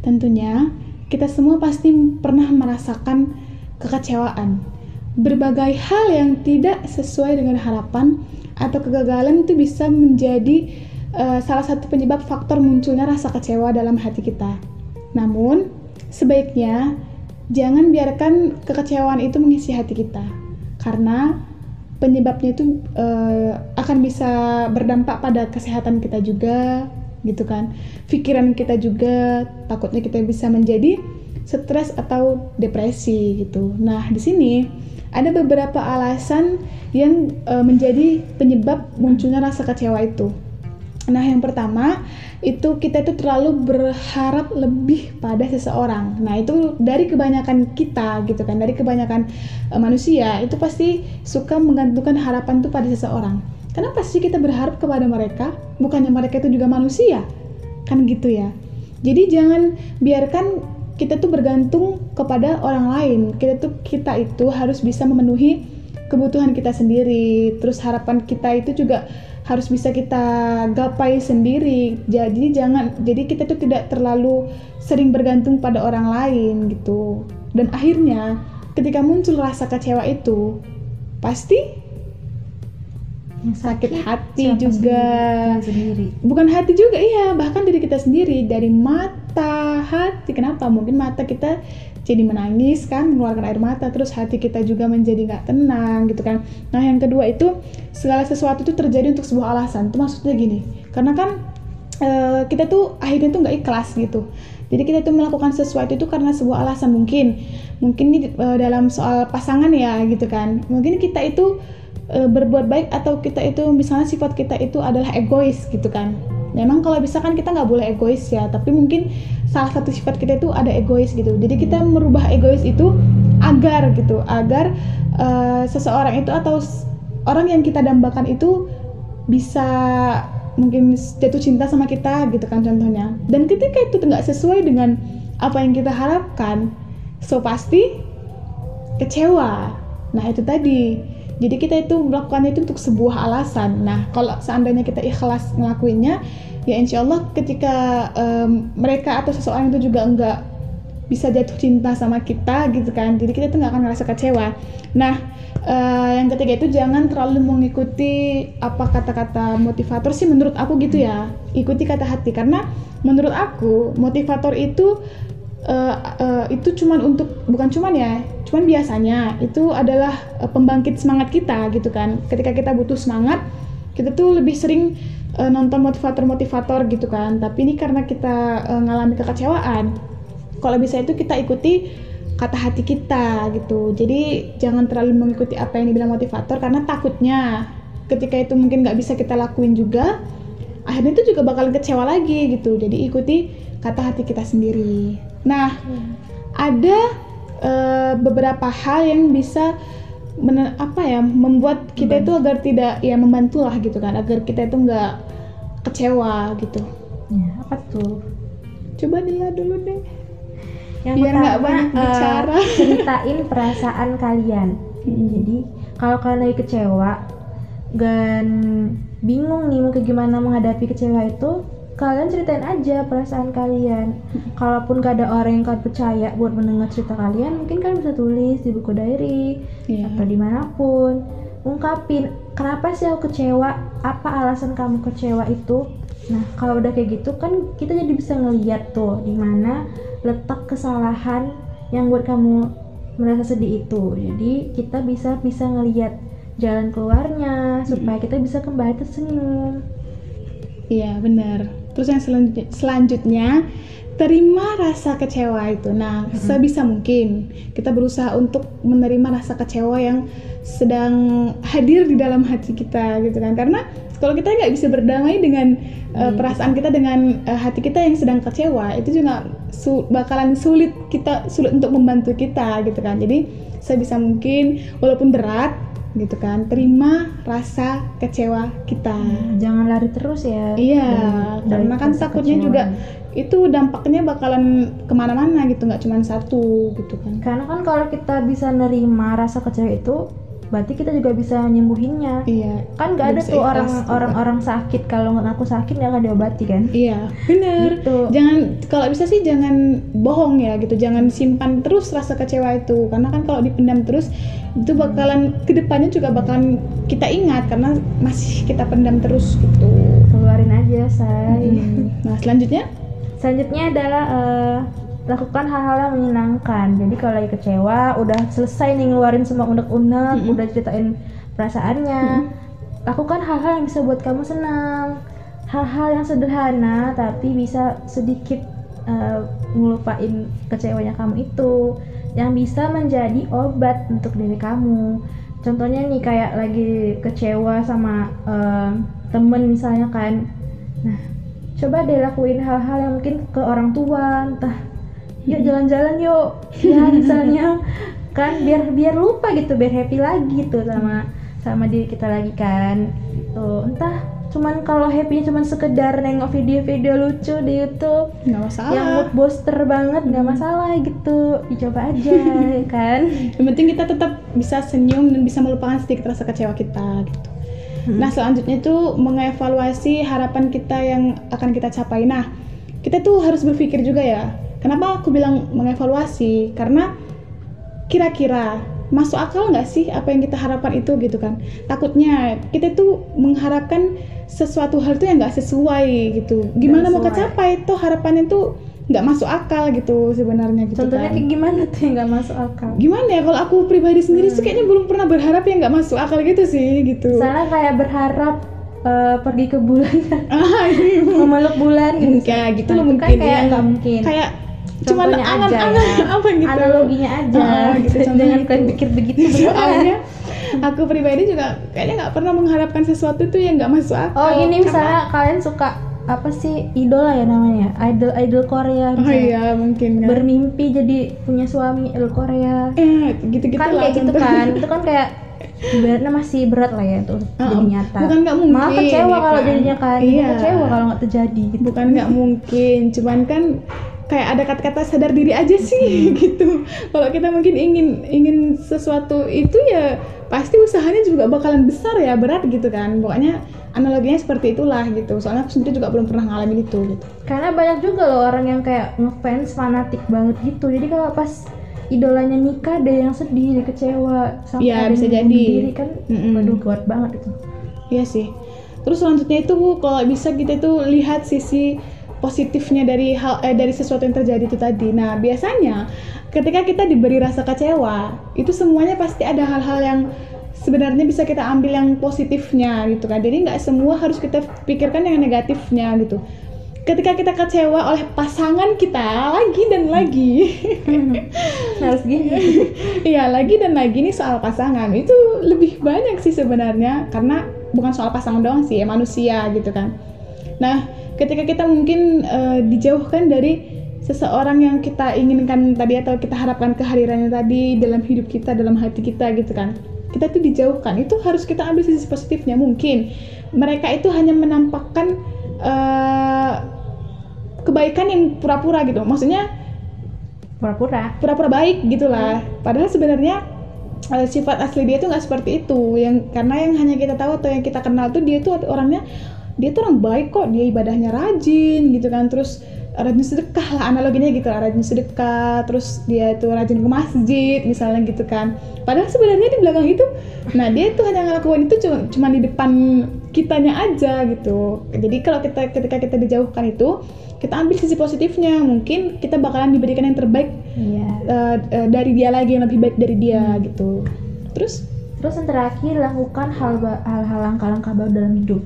tentunya kita semua pasti pernah merasakan kekecewaan. Berbagai hal yang tidak sesuai dengan harapan atau kegagalan itu bisa menjadi uh, salah satu penyebab faktor munculnya rasa kecewa dalam hati kita. Namun, sebaiknya jangan biarkan kekecewaan itu mengisi hati kita. Karena penyebabnya itu uh, akan bisa berdampak pada kesehatan kita juga, gitu kan. Pikiran kita juga takutnya kita bisa menjadi stres atau depresi gitu. Nah di sini ada beberapa alasan yang e, menjadi penyebab munculnya rasa kecewa itu. Nah yang pertama itu kita itu terlalu berharap lebih pada seseorang. Nah itu dari kebanyakan kita gitu kan dari kebanyakan e, manusia itu pasti suka menggantungkan harapan itu pada seseorang Kenapa sih kita berharap kepada mereka? Bukannya mereka itu juga manusia? Kan gitu ya. Jadi jangan biarkan kita tuh bergantung kepada orang lain. Kita tuh kita itu harus bisa memenuhi kebutuhan kita sendiri. Terus harapan kita itu juga harus bisa kita gapai sendiri. Jadi jangan jadi kita tuh tidak terlalu sering bergantung pada orang lain gitu. Dan akhirnya ketika muncul rasa kecewa itu pasti sakit, hati juga. sendiri. bukan hati juga iya. Bahkan diri kita sendiri dari mata hati. Kenapa? Mungkin mata kita jadi menangis kan mengeluarkan air mata. Terus hati kita juga menjadi nggak tenang gitu kan. Nah yang kedua itu segala sesuatu itu terjadi untuk sebuah alasan. Itu maksudnya gini karena kan uh, kita tuh akhirnya tuh nggak ikhlas gitu. Jadi kita tuh melakukan sesuatu itu karena sebuah alasan mungkin. Mungkin ini uh, dalam soal pasangan ya gitu kan. Mungkin kita itu e, berbuat baik atau kita itu misalnya sifat kita itu adalah egois gitu kan. Memang kalau bisa kan kita nggak boleh egois ya tapi mungkin salah satu sifat kita itu ada egois gitu. Jadi kita merubah egois itu agar gitu agar e, seseorang itu atau orang yang kita dambakan itu bisa mungkin jatuh cinta sama kita gitu kan contohnya. Dan ketika itu nggak sesuai dengan apa yang kita harapkan so pasti kecewa. Nah itu tadi jadi kita itu melakukannya itu untuk sebuah alasan. Nah, kalau seandainya kita ikhlas ngelakuinnya, ya insya Allah ketika um, mereka atau seseorang itu juga enggak bisa jatuh cinta sama kita gitu kan. Jadi kita itu nggak akan ngerasa kecewa. Nah, uh, yang ketiga itu jangan terlalu mengikuti apa kata-kata motivator sih menurut aku gitu ya. Ikuti kata hati karena menurut aku motivator itu uh, uh, itu cuman untuk bukan cuman ya cuman biasanya itu adalah uh, pembangkit semangat kita gitu kan. Ketika kita butuh semangat kita tuh lebih sering uh, nonton motivator-motivator gitu kan. Tapi ini karena kita uh, ngalami kekecewaan. Kalau bisa itu kita ikuti kata hati kita gitu. Jadi jangan terlalu mengikuti apa yang dibilang motivator karena takutnya ketika itu mungkin nggak bisa kita lakuin juga akhirnya itu juga bakalan kecewa lagi gitu. Jadi ikuti kata hati kita sendiri Nah, hmm. ada uh, beberapa hal yang bisa men apa ya membuat kita itu agar tidak ya membantu lah gitu kan, agar kita itu nggak kecewa gitu. Ya, apa tuh? Coba dilihat dulu deh. Yang Biar nggak banyak uh, bicara. ceritain perasaan kalian. Hmm. Jadi kalau kalian lagi kecewa dan bingung nih mau ke gimana menghadapi kecewa itu, kalian ceritain aja perasaan kalian. Kalaupun gak ada orang yang kalian percaya buat mendengar cerita kalian mungkin kalian bisa tulis di buku diary yeah. atau di mana pun. Ungkapin kenapa sih aku kecewa? Apa alasan kamu kecewa itu? Nah kalau udah kayak gitu kan kita jadi bisa ngeliat tuh di mana letak kesalahan yang buat kamu merasa sedih itu. Jadi kita bisa bisa ngeliat jalan keluarnya supaya kita bisa kembali tersenyum. Iya benar Terus yang selanjutnya terima rasa kecewa itu. Nah, hmm. sebisa mungkin kita berusaha untuk menerima rasa kecewa yang sedang hadir di dalam hati kita gitu kan. Karena kalau kita nggak bisa berdamai dengan uh, perasaan kita dengan uh, hati kita yang sedang kecewa, itu juga su bakalan sulit kita sulit untuk membantu kita gitu kan. Jadi sebisa mungkin walaupun berat gitu kan. Terima rasa kecewa kita. Hmm, jangan lari terus ya. Iya dari, karena kan takutnya kecewa. juga itu dampaknya bakalan ke mana-mana gitu nggak cuma satu gitu kan. Karena kan kalau kita bisa nerima rasa kecewa itu berarti kita juga bisa nyembuhinnya iya kan nggak ada tuh orang juga. orang orang sakit kalau nggak ngaku sakit nggak akan diobati kan Iya, bener. Gitu. Jangan kalau bisa sih jangan bohong ya gitu. Jangan simpan terus rasa kecewa itu. Karena kan kalau dipendam terus itu bakalan ke depannya juga bakalan kita ingat karena masih kita pendam terus gitu. keluarin aja say Hmm. Nah selanjutnya, selanjutnya adalah eh, lakukan hal-hal yang menyenangkan. Jadi kalau lagi kecewa udah selesai nih ngeluarin semua unek-unek Mm-mm. udah ceritain perasaannya lakukan hal-hal yang bisa buat kamu senang. Hal-hal yang sederhana tapi bisa sedikit eh, ngelupain kecewanya kamu itu. Yang bisa menjadi obat untuk diri kamu. Contohnya nih kayak lagi kecewa sama eh, temen misalnya kan. Nah coba deh lakuin hal-hal yang mungkin ke orang tua entah yuk jalan-jalan yuk ya misalnya kan biar biar lupa gitu biar happy lagi tuh sama sama diri kita lagi kan gitu entah cuman kalau happy cuman sekedar nengok video-video lucu di YouTube nggak masalah. yang mood booster banget nggak masalah gitu dicoba aja ya kan Yang penting kita tetap bisa senyum dan bisa melupakan sedikit rasa kecewa kita gitu. Nah selanjutnya itu mengevaluasi harapan kita yang akan kita capai. Nah kita tuh harus berpikir juga ya. Kenapa aku bilang mengevaluasi? Karena kira-kira masuk akal nggak sih apa yang kita harapkan itu gitu kan? Takutnya kita tuh mengharapkan sesuatu hal itu yang nggak sesuai gitu. Gimana mau sesuai. kecapai? Tuh harapannya tuh nggak masuk akal gitu sebenarnya gitu contohnya kan kayak gimana tuh yang nggak masuk akal gimana ya kalau aku pribadi sendiri Hmm. sih kayaknya belum pernah berharap yang nggak masuk akal gitu sih gitu misalnya kayak berharap eh, pergi ke bulan ah ini memeluk bulan gitu Kayak gitu Nah, loh itu mungkin kan kayak ya. mungkin kayak cuman aja angan-angan ya. apa gitu. Analoginya aja Ah, gitu, contohnya jangan gitu. kalian pikir begitu soalnya aku pribadi juga kayaknya nggak pernah mengharapkan sesuatu tuh yang nggak masuk akal. Oh ini Karena- misalnya kalian suka apa sih idola ya namanya? Idol idol Korea oh iya mungkin kan. Bermimpi jadi punya suami idol Korea. Eh gitu-gitu kan lah kayak gitu kan. Itu kan kayak ibaratnya masih berat lah ya untuk Ah, jadi nyata. Bukan nggak mungkin malah kecewa ya kalau kan. jadinya kan. Iya. kecewa kalau nggak terjadi gitu. Bukan nggak mungkin cuman kan kayak ada kata-kata sadar diri aja sih gitu. Kalau kita mungkin ingin ingin sesuatu itu ya pasti usahanya juga bakalan besar ya berat gitu kan. Pokoknya analoginya seperti itulah gitu. Soalnya aku sendiri juga belum pernah ngalamin itu gitu. Karena banyak juga loh orang yang kayak ngefans fanatik banget gitu. Jadi kalau pas idolanya nikah ada yang sedih dia kecewa sampai ada bisa yang jadi. diri kan waduh kuat banget itu. Iya sih. Terus selanjutnya itu kalau bisa kita tuh lihat sisi positifnya dari hal eh, dari sesuatu yang terjadi itu tadi. Nah biasanya ketika kita diberi rasa kecewa itu semuanya pasti ada hal-hal yang sebenarnya bisa kita ambil yang positifnya gitu kan. Jadi nggak semua harus kita pikirkan yang negatifnya gitu. Ketika kita kecewa oleh pasangan kita lagi dan lagi, harus gini Iya lagi dan lagi nih soal pasangan itu lebih banyak sih sebenarnya karena bukan soal pasangan doang sih ya manusia gitu kan. Nah ketika kita mungkin eh, dijauhkan dari seseorang yang kita inginkan tadi atau kita harapkan kehadirannya tadi dalam hidup kita dalam hati kita gitu kan kita tuh dijauhkan. Itu harus kita ambil sisi positifnya mungkin. Mereka itu hanya menampakkan eh, kebaikan yang pura-pura gitu. Maksudnya pura-pura. pura-pura baik gitulah. Padahal sebenarnya eh, sifat asli dia tuh nggak seperti itu. Yang karena yang hanya kita tahu atau yang kita kenal tuh dia tuh orangnya dia tuh orang baik kok dia ibadahnya rajin gitu kan terus rajin sedekah lah analoginya gitu lah rajin sedekah terus dia itu rajin ke masjid misalnya gitu kan. Padahal sebenarnya di belakang itu nah dia tuh hanya ngelakuin itu cuma, cuma di depan kitanya aja gitu. Jadi kalau kita ketika kita dijauhkan itu kita ambil sisi positifnya mungkin kita bakalan diberikan yang terbaik iya. eh, eh, dari dia lagi yang lebih baik dari dia gitu. Terus terus yang terakhir lakukan hal-hal langkah-langkah baru dalam hidup.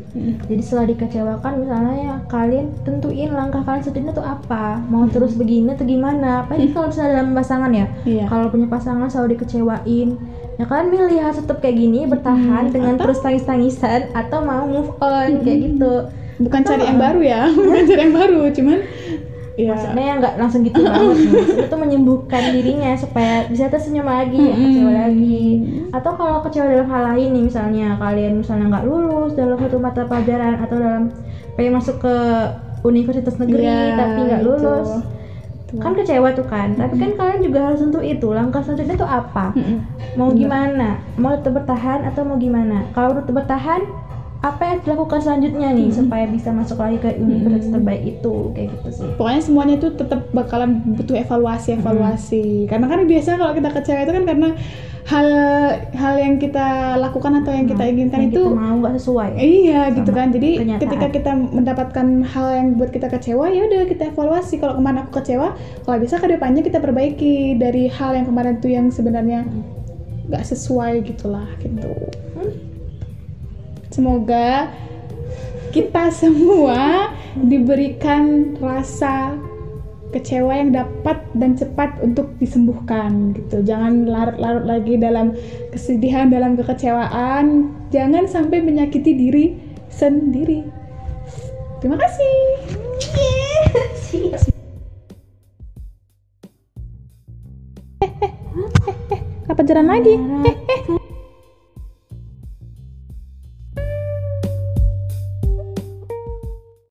Jadi setelah dikecewakan misalnya ya kalian tentuin langkah kalian selanjutnya tuh apa? Mau terus begini atau gimana? Apalagi kalau misalnya dalam pasangan ya. Iya. kalau punya pasangan selalu dikecewain. Ya kalian milih harus tetap kayak gini bertahan Hmm, dengan atau- terus tangis-tangisan atau mau move on kayak gitu. Bukan Atau- cari yang baru ya. Bukan cari yang baru cuman ya maksudnya ya nggak langsung gitu banget maksudnya tuh menyembuhkan dirinya supaya bisa tersenyum lagi ya Mm-mm. kecewa lagi. Atau kalau kecewa dalam hal lain nih misalnya kalian misalnya nggak lulus dalam satu mata pelajaran atau dalam pengen masuk ke universitas negeri Iya, tapi nggak itu. lulus. Kan kecewa tuh kan. Tapi kan kalian juga harus tentu itu langkah selanjutnya tuh apa? Mau gimana? Mau tetap bertahan atau mau gimana? Kalau tetap bertahan apa yang dilakukan selanjutnya nih supaya bisa masuk lagi ke universitas terbaik itu? Kayak gitu sih. Pokoknya semuanya itu tetap bakalan butuh evaluasi evaluasi. Karena kan biasanya kalau kita kecewa itu kan karena hal hal yang kita lakukan atau yang kita inginkan yang itu kita mau nggak sesuai. Iya gitu kan. Jadi kenyataan. ketika kita mendapatkan hal yang buat kita kecewa ya udah kita evaluasi. Kalau kemarin aku kecewa kalau bisa ke depannya kita perbaiki dari hal yang kemarin tuh yang sebenarnya nggak sesuai gitulah gitu semoga kita semua diberikan rasa kecewa yang dapat dan cepat untuk disembuhkan gitu. Jangan larut-larut lagi dalam kesedihan, dalam kekecewaan. Jangan sampai menyakiti diri sendiri. Terima kasih. Apa jalan lagi? Eh, eh.